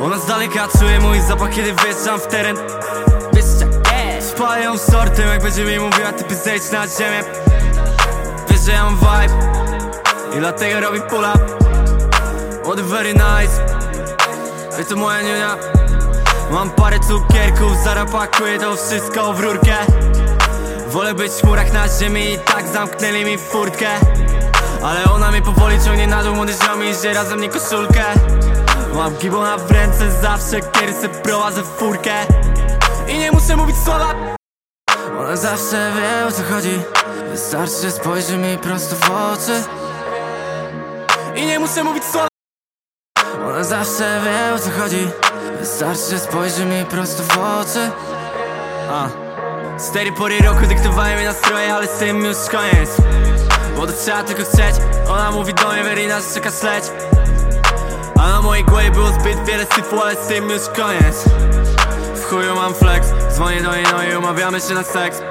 Ona z daleka czuje mój zapach, kiedy wjeżdżam w teren. Wiesz jest Spalają sortem, jak będzie mi mówiła typy zejdź na ziemię. Wiesz, że ja mam vibe I dlatego robi pull up What very nice. Wiesz to moja niunia. Mam parę cukierków, zaraz pakuję to wszystko w rurkę. Wolę być w chmurach na ziemi i tak zamknęli mi furtkę. Ale ona mnie powoli ciągnie na dół, ziom i razem mnie koszulkę Mam gibona w ręce zawsze, kiedy se prowadzę furkę. I nie muszę mówić słowa. Ona zawsze wie o co chodzi. Wystarczy, spojrzy mi prosto w oczy. I nie muszę mówić słowa. Ona zawsze wie o co chodzi. Wystarczy, spojrzy mi prosto w oczy. A. Cztery pory roku dyktowały mi nastroje, ale z tym już koniec. Bo to trzeba tylko chcieć. Ona mówi do mnie, Verina, że czeka śledź A na mojej głowie było zbyt wiele syfu, z tym już koniec. W chuju mam flex Dzwonię do niej, no i umawiamy się na seks.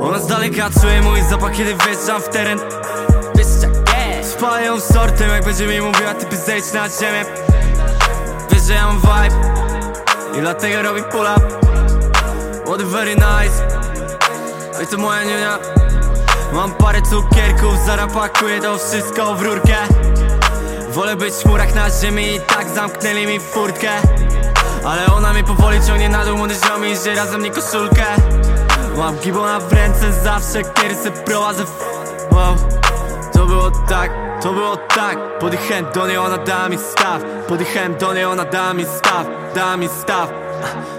Ona z daleka czuje mój zapach, kiedy wjeżdżam w teren Spalają sortem, jak będzie mi mówiła typy zejdź na ziemię. Wiesz, że ja mam vibe I dlatego robi pull up What very nice. Wiesz to moja niunia. Mam parę cukierków, zaraz pakuję to wszystko w rurkę. Wolę być w chmurach na ziemi i tak zamknęli mi furtkę. Ale ona mnie powoli ciągnie na dół, młody ziom i że razem mnie koszulkę. Mam gibona w ręce zawsze, kiedy se prowadzę. Wow było tak, to było tak. Podjechałem do niej, ona dała mi staw. Podjechałem do niej, ona dała mi staw Dała mi staw.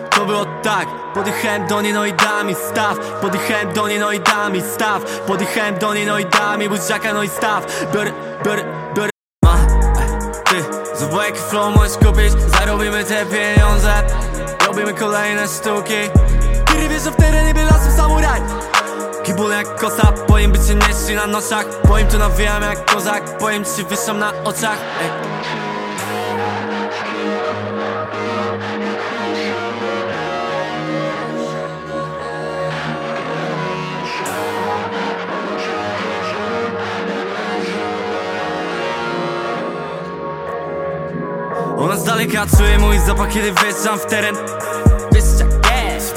To było tak, podjechałem do niej, no i dała mi staw. Podjechałem do niej, no i dała mi staw. Podjechałem do niej, no i dała mi buziaka, no i staw. Biorę, biorę, biorę. Ma, ty, zobacz jaki flow możesz kupić Zarobimy te pieniądze. Robimy kolejne sztuki. Kiedy wiesz, Kibul jak kosa, boję by cię nieśli na noszach. Boję tu nawijam jak kozak, boję ci się wyszłam na oczach. Ej. Ona z daleka czuje mój zapach, kiedy wjeżdżam w teren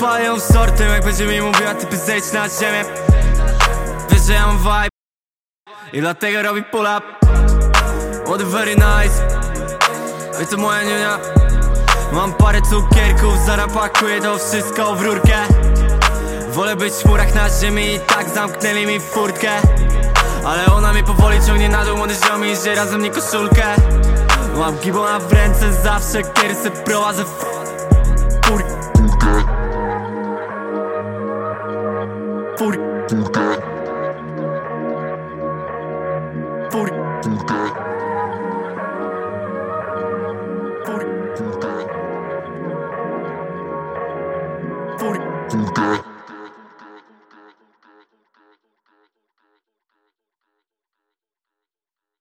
Spalają sortem, jak będzie mi mówiła typy zejdź na ziemię. Wiesz, że ja mam vibe I dlatego robi pull up What very nice. Wiesz to moja niunia. Mam parę cukierków, zaraz pakuję to wszystko w rurkę. Wolę być w chmurach na ziemi i tak zamknęli mi furtkę. Ale ona mnie powoli ciągnie na dół, młody ziom i że razem mnie koszulkę. Mam gibona w ręce zawsze, kiedy se prowadzę f... Fur... forgot.